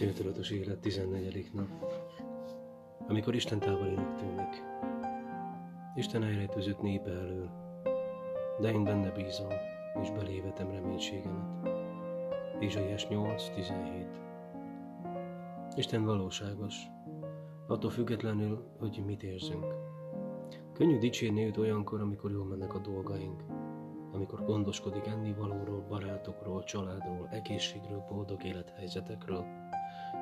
Céltudatos élet 14. nap. Amikor Isten távolinak tűnik. Isten elrejtőzött népe elől, de én benne bízom, és belévetem reménységemet. Ézsaiás 8.17 Isten valóságos, attól függetlenül, hogy mit érzünk. Könnyű dicsérni őt olyankor, amikor jól mennek a dolgaink, amikor gondoskodik ennivalóról, barátokról, családról, egészségről, boldog élethelyzetekről,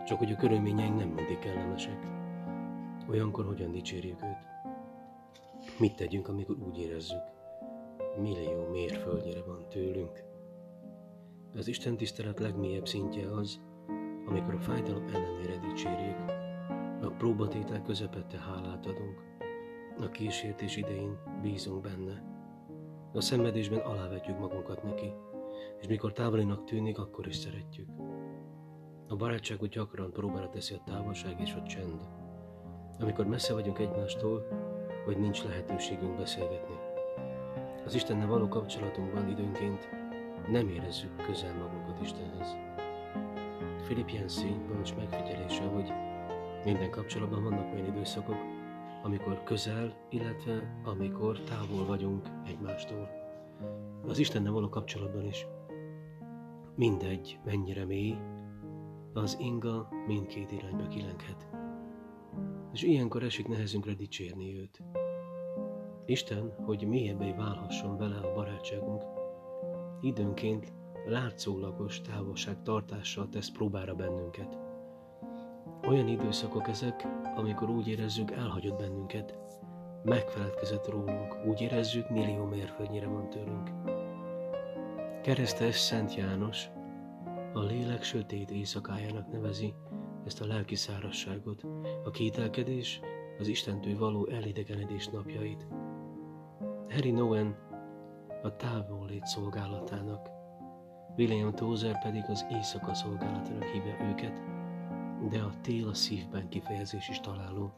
csak hogy a körülményeink nem mindig kellemesek. Olyankor hogyan dicsérjük őt? Mit tegyünk, amikor úgy érezzük? Millió mérföldnyire van tőlünk. Az Isten tisztelet legmélyebb szintje az, amikor a fájdalom ellenére dicsérjük, a próbatétel közepette hálát adunk, a kísértés idején bízunk benne, a szenvedésben alávetjük magunkat neki, és mikor távolinak tűnik, akkor is szeretjük. A barátságot gyakran próbára teszi a távolság és a csend. Amikor messze vagyunk egymástól, vagy nincs lehetőségünk beszélgetni. Az Istennel való kapcsolatunkban időnként nem érezzük közel magunkat Istenhez. Philip Yancey bölcs megfigyelése, hogy minden kapcsolatban vannak olyan időszakok, amikor közel, illetve amikor távol vagyunk egymástól. Az Istennel való kapcsolatban is. Mindegy, mennyire mély, az inga mindkét irányba kilenghet. És ilyenkor esik nehezünkre dicsérni őt. Isten, hogy mélyebbé válhasson vele a barátságunk, időnként látszólagos távolság tartással tesz próbára bennünket. Olyan időszakok ezek, amikor úgy érezzük, elhagyott bennünket, megfeledkezett rólunk, úgy érezzük, millió mérföldnyire van tőlünk. Keresztes Szent János a lélek sötét éjszakájának nevezi ezt a lelki szárasságot, a kételkedés, az Istentől való elidegenedés napjait. Harry Nowen a távollét szolgálatának, William Tozer pedig az éjszaka szolgálatának hívja őket, de a tél a szívben kifejezés is találó.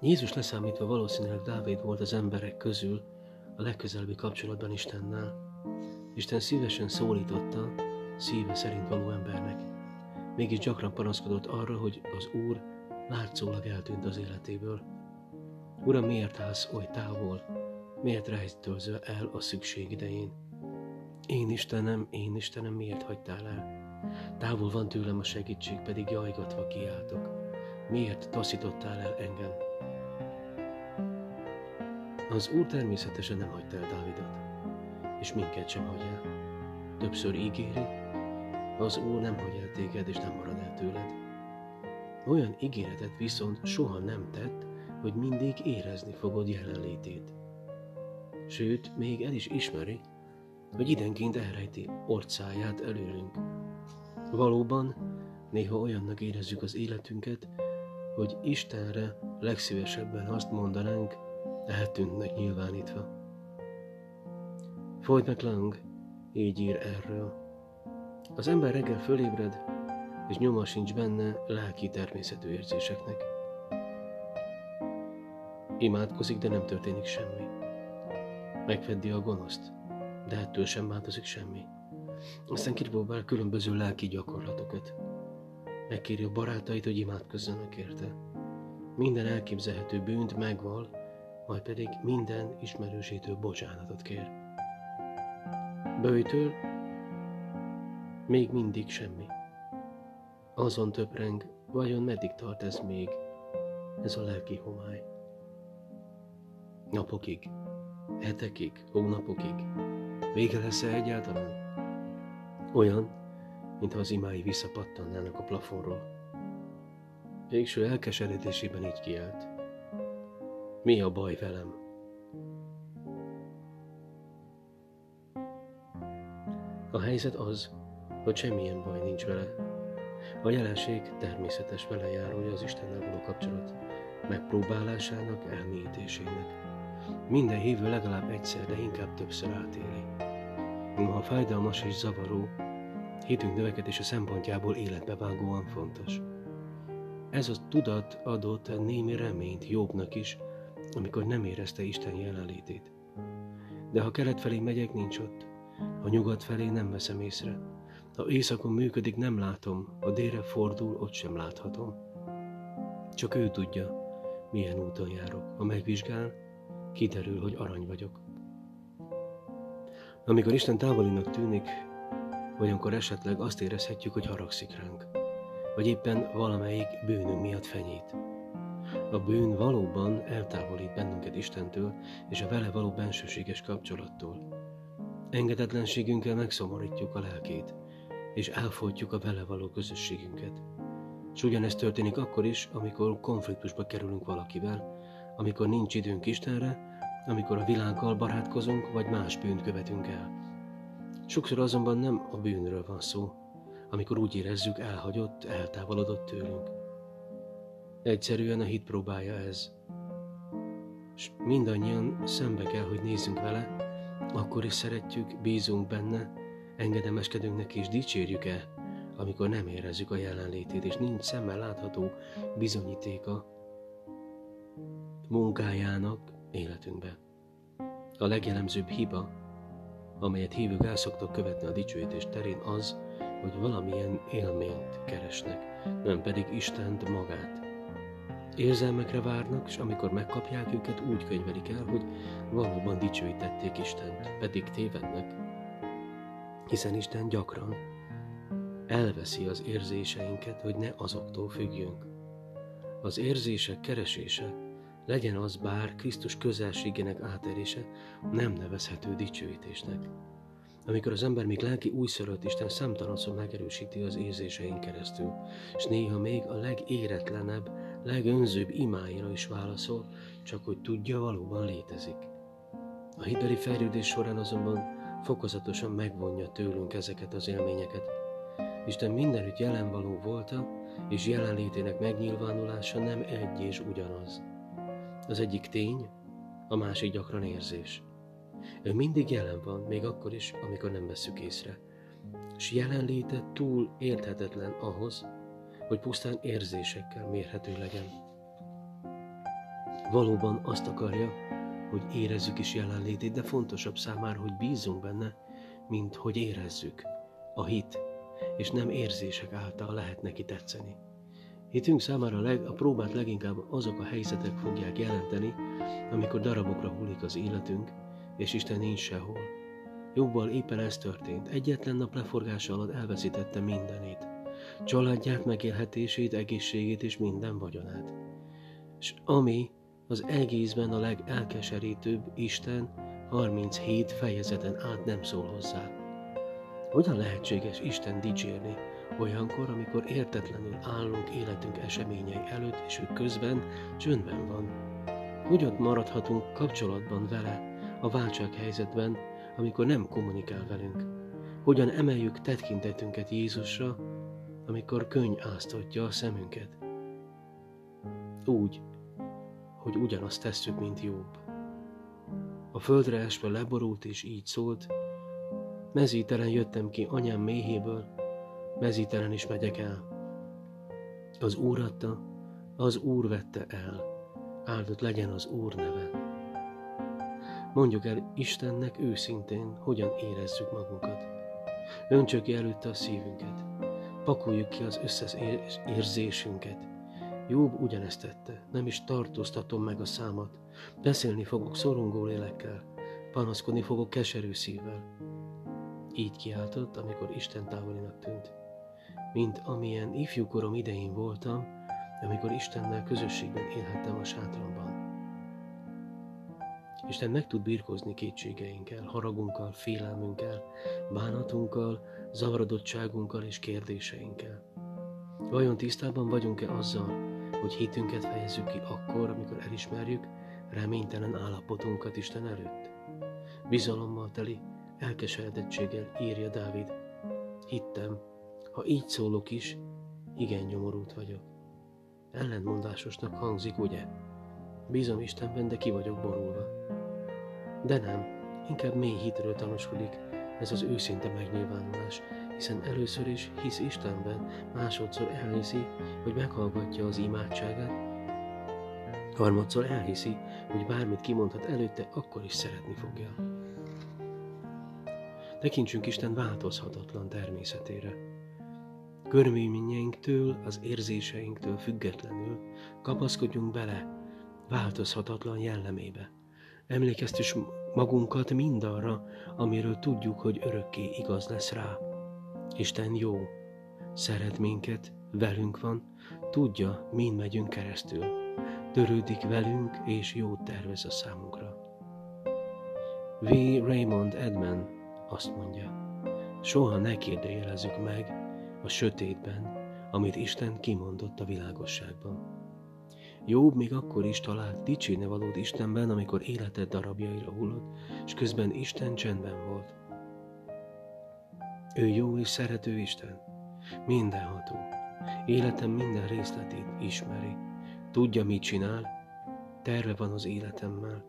Jézus leszámítva valószínűleg Dávid volt az emberek közül a legközelebbi kapcsolatban Istennel. Isten szívesen szólította szíve szerint való embernek. Mégis gyakran panaszkodott arra, hogy az Úr látszólag eltűnt az életéből. Uram, miért állsz oly távol? Miért rejtőzöl el a szükség idején? Én Istenem, én Istenem, miért hagytál el? Távol van tőlem a segítség, pedig jajgatva kiáltok. Miért taszítottál el engem? Az Úr természetesen nem hagyta el Dávidot, és minket sem hagy el. Többször ígéri, az Úr nem hagy el téged, és nem marad el tőled. Olyan ígéretet viszont soha nem tett, hogy mindig érezni fogod jelenlétét. Sőt, még el is ismeri, hogy idenként elrejti orcáját előlünk. Valóban, néha olyannak érezzük az életünket, hogy Istenre legszívesebben azt mondanánk, eltűntnek nyilvánítva. Floyd Lang így ír erről. Az ember reggel fölébred, és nyoma sincs benne lelki természetű érzéseknek. Imádkozik, de nem történik semmi. Megfeddi a gonoszt, de ettől sem változik semmi. Aztán kipróbál különböző lelki gyakorlatokat. Megkéri a barátait, hogy imádkozzanak érte. Minden elképzelhető bűnt megval, majd pedig minden ismerősétől bocsánatot kér. Bőjtől még mindig semmi. Azon töpreng, vajon meddig tart ez még, ez a lelki homály. Napokig, hetekig, hónapokig, vége lesz-e egyáltalán? Olyan, mintha az imái visszapattannának a plafonról. Végső elkeseredésében így kiált. Mi a baj velem? A helyzet az, hogy semmilyen baj nincs vele. A jelenség természetes velejárója az Istennel való kapcsolat megpróbálásának, elmélyítésének. Minden hívő legalább egyszer, de inkább többször átéli. Noha fájdalmas és zavaró, hitünk növekedése szempontjából életbevágóan fontos. Ez a tudat adott némi reményt Jobbnak is, amikor nem érezte Isten jelenlétét. De ha kelet felé megyek, nincs ott. Ha nyugat felé nem veszem észre. Ha éjszakon működik, nem látom, ha délre fordul, ott sem láthatom. Csak ő tudja, milyen úton járok. Ha megvizsgál, kiderül, hogy arany vagyok. Amikor Isten távolinak tűnik, olyankor esetleg azt érezhetjük, hogy haragszik ránk, vagy éppen valamelyik bűnünk miatt fenyít. A bűn valóban eltávolít bennünket Istentől és a vele való bensőséges kapcsolattól. Engedetlenségünkkel megszomorítjuk a lelkét, és elfolytjuk a vele való közösségünket. És ugyanezt történik akkor is, amikor konfliktusba kerülünk valakivel, amikor nincs időnk Istenre, amikor a világgal barátkozunk, vagy más bűnt követünk el. Sokszor azonban nem a bűnről van szó, amikor úgy érezzük elhagyott, eltávolodott tőlünk. Egyszerűen a hit próbálja ez. És mindannyian szembe kell, hogy nézzünk vele, akkor is szeretjük, bízunk benne, engedelmeskedünk neki és dicsérjük-e, amikor nem érezzük a jelenlétét, és nincs szemmel látható bizonyítéka munkájának életünkbe. A legjellemzőbb hiba, amelyet hívők el szoktak követni a dicsőítés terén az, hogy valamilyen élményt keresnek, nem pedig Istent magát. Érzelmekre várnak, és amikor megkapják őket, úgy könyvelik el, hogy valóban dicsőítették Istent, pedig tévednek. Hiszen Isten gyakran elveszi az érzéseinket, hogy ne azoktól függjünk. Az érzések keresése, legyen az bár Krisztus közelségének áterése, nem nevezhető dicsőítésnek. Amikor az ember még lelki újszörölt Isten számtalanszor megerősíti az érzéseink keresztül, és néha még a legéretlenebb, legönzőbb imáira is válaszol, csak hogy tudja, valóban létezik. A hitbeli fejlődés során azonban fokozatosan megvonja tőlünk ezeket az élményeket. Isten mindenütt jelenvaló volta, és jelenlétének megnyilvánulása nem egy és ugyanaz. Az egyik tény, a másik gyakran érzés. Ő mindig jelen van, még akkor is, amikor nem veszük észre. És jelenléte túl érthetetlen ahhoz, hogy pusztán érzésekkel mérhető legyen. Valóban azt akarja, hogy érezzük is jelenlétét, de fontosabb számára, hogy bízzunk benne, mint hogy érezzük. A hit, és nem érzések által lehet neki tetszeni. Hitünk számára leg, a próbát leginkább azok a helyzetek fogják jelenteni, amikor darabokra hullik az életünk, és Isten nincs sehol. Jobbal éppen ez történt. Egyetlen nap leforgása alatt elveszítette mindenét. Családját, megélhetését, egészségét és minden vagyonát. És ami az egészben a legelkeserítőbb Isten 37 fejezeten át nem szól hozzá. Hogyan lehetséges Isten dicsérni olyankor, amikor értetlenül állunk életünk eseményei előtt, és ő közben csöndben van? Hogyan maradhatunk kapcsolatban vele, a váltsághelyzetben, amikor nem kommunikál velünk? Hogyan emeljük tekintetünket Jézusra, amikor könny áztatja a szemünket? Úgy, hogy ugyanazt tesszük, mint Jobb. A földre esve leborult és így szólt, mezítelen jöttem ki anyám méhéből, mezítelen is megyek el. Az Úr adta, az Úr vette el, áldott legyen az Úr neve. Mondjuk el Istennek őszintén, hogyan érezzük magunkat. Öntsök ki előtte a szívünket. Pakoljuk ki az összes érzésünket. Jobb ugyanezt tette, nem is tartóztatom meg a számat. Beszélni fogok szorongó lélekkel, panaszkodni fogok keserű szívvel. Így kiáltott, amikor Isten távolinak tűnt. Mint amilyen ifjúkorom idején voltam, amikor Istennel közösségben élhettem a sátramban. Isten meg tud birkozni kétségeinkkel, haragunkkal, félelmünkkel, bánatunkkal, zavarodottságunkkal és kérdéseinkkel. Vajon tisztában vagyunk-e azzal, hogy hitünket fejezzük ki akkor, amikor elismerjük reménytelen állapotunkat Isten előtt? Bizalommal teli, elkeseredettséggel írja Dávid. Hittem, ha így szólok is, igen nyomorult vagyok. Ellentmondásosnak hangzik, ugye? Bízom Istenben, de ki vagyok borulva. De nem, inkább mély hitről tanúskodik ez az őszinte megnyilvánulás, hiszen először is hisz Istenben, másodszor elhiszi, hogy meghallgatja az imádságát, harmadszor elhiszi, hogy bármit kimondhat előtte, akkor is szeretni fogja. Tekintsünk Isten változhatatlan természetére. Körülményeinktől, az érzéseinktől függetlenül kapaszkodjunk bele változhatatlan jellemébe. Emlékeztess magunkat mindarra, amiről tudjuk, hogy örökké igaz lesz rá. Isten jó, szeret minket, velünk van, tudja, mind megyünk keresztül. Törődik velünk, és jót tervez a számunkra. V. Raymond Edman azt mondja, soha ne kérdőjelezzük meg a sötétben, amit Isten kimondott a világosságban. Jobb még akkor is talált dicsérne valód Istenben, amikor életed darabjaira hullott, és közben Isten csendben volt. Ő jó és szerető Isten, mindenható, életem minden részletét ismeri, tudja, mit csinál, terve van az életemmel,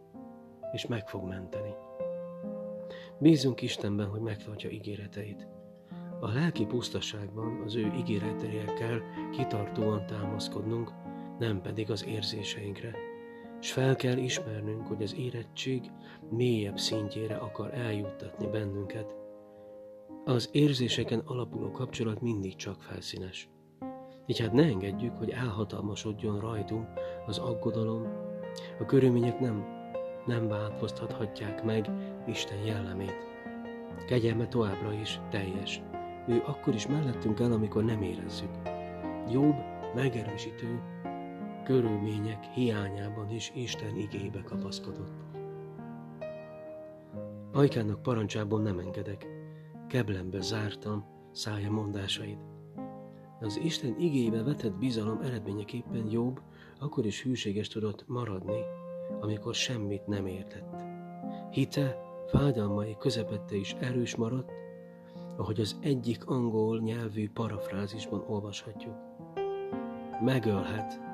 és meg fog menteni. Bízunk Istenben, hogy megtartja ígéreteit. A lelki pusztaságban az ő ígéreteiekkel kitartóan támaszkodnunk, nem pedig az érzéseinkre. És fel kell ismernünk, hogy az érettség mélyebb szintjére akar eljuttatni bennünket. Az érzéseken alapuló kapcsolat mindig csak felszínes. Így hát ne engedjük, hogy elhatalmasodjon rajtunk az aggodalom. A körülmények nem, nem változtathatják meg Isten jellemét. Kegyelme továbbra is teljes. Ő akkor is mellettünk el, amikor nem érezzük. Jobb, megerősítő, körülmények hiányában is Isten igébe kapaszkodott. Ajkának parancsában nem engedek, keblembe zártam szája mondásait. Az Isten igébe vetett bizalom eredményeképpen jobb, akkor is hűséges tudott maradni, amikor semmit nem értett. Hite, fájdalmai közepette is erős maradt, ahogy az egyik angol nyelvű parafrázisban olvashatjuk. Megölhet,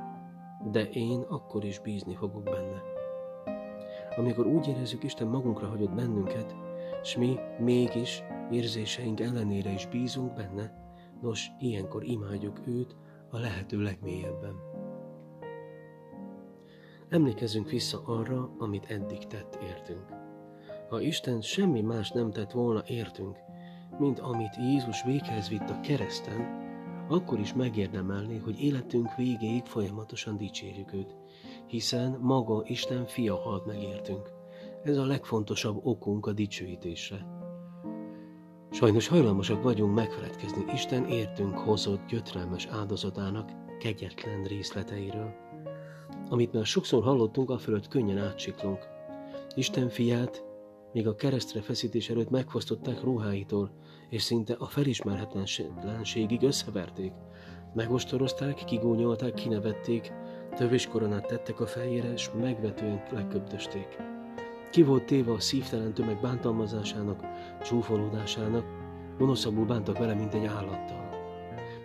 de én akkor is bízni fogok benne. Amikor úgy érezzük, Isten magunkra hagyott bennünket, s mi mégis érzéseink ellenére is bízunk benne, nos, ilyenkor imádjuk őt a lehető legmélyebben. Emlékezzünk vissza arra, amit eddig tett értünk. Ha Isten semmi más nem tett volna értünk, mint amit Jézus véghez vitt a kereszten, akkor is megérdemelné, hogy életünk végéig folyamatosan dicsérjük őt, hiszen maga Isten fia halt megértünk. Ez a legfontosabb okunk a dicsőítésre. Sajnos hajlamosak vagyunk megfeledkezni Isten értünk hozott gyötrelmes áldozatának kegyetlen részleteiről. Amit már sokszor hallottunk, a fölött könnyen átsiklunk. Isten fiát még a keresztre feszítés előtt megfosztották ruháitól, és szinte a felismerhetetlenségig összeverték. Megostorozták, kigúnyolták, kinevették, tövés koronát tettek a fejére, és megvetően leköbdösték. Ki volt téve a szívtelen tömeg bántalmazásának, csúfolódásának, gonoszabbul bántak vele, mint egy állattal.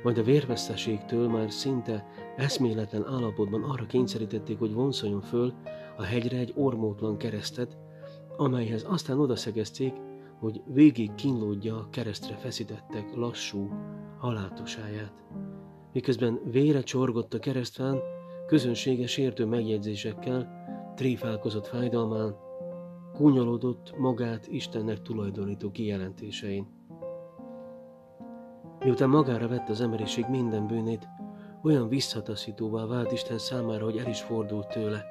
Majd a vérveszteségtől már szinte eszméletlen állapotban arra kényszerítették, hogy vonszoljon föl a hegyre egy ormótlan keresztet, amelyhez aztán odaszegezték, hogy végig kínlódja a keresztre feszítettek lassú halátosáját. Miközben vére csorgott a keresztfán, közönséges értő megjegyzésekkel, tréfálkozott fájdalmán, kúnyolódott magát Istennek tulajdonító kijelentésein. Miután magára vett az emberiség minden bűnét, olyan visszataszítóvá vált Isten számára, hogy el is fordult tőle.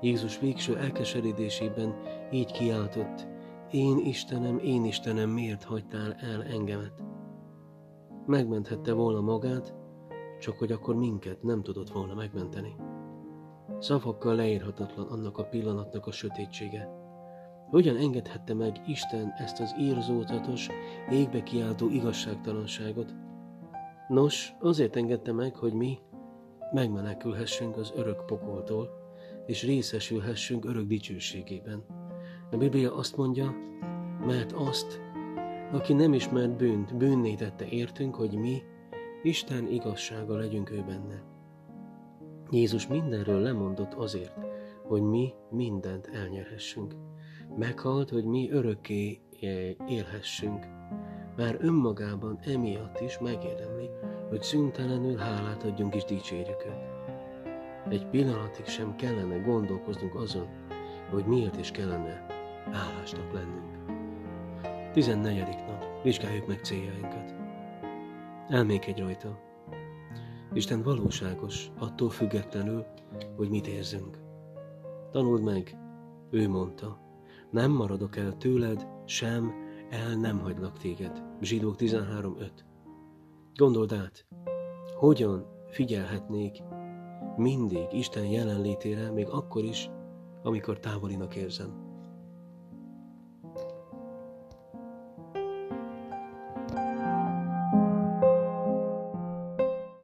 Jézus végső elkeseredésében így kiáltott, én Istenem, én Istenem, miért hagytál el engemet? Megmenthette volna magát, csak hogy akkor minket nem tudott volna megmenteni. Szavakkal leírhatatlan annak a pillanatnak a sötétsége. Hogyan engedhette meg Isten ezt az írzótatos, égbe kiáltó igazságtalanságot? Nos, azért engedte meg, hogy mi megmenekülhessünk az örök pokoltól, és részesülhessünk örök dicsőségében. A Biblia azt mondja, mert azt, aki nem ismert bűnt, bűnné tette értünk, hogy mi Isten igazsága legyünk ő benne. Jézus mindenről lemondott azért, hogy mi mindent elnyerhessünk. Meghalt, hogy mi örökké élhessünk. Már önmagában emiatt is megérdemli, hogy szüntelenül hálát adjunk és dicsérjük őt. Egy pillanatig sem kellene gondolkoznunk azon, hogy miért is kellene hálásnak lennünk. 14. nap. Vizsgáljuk meg céljainkat. Elmékedj rajta. Isten valóságos, attól függetlenül, hogy mit érzünk. Tanuld meg, ő mondta, nem maradok el tőled, sem el nem hagylak téged. Zsidók 13.5 Gondold át, hogyan figyelhetnék mindig Isten jelenlétére, még akkor is, amikor távolinak érzem.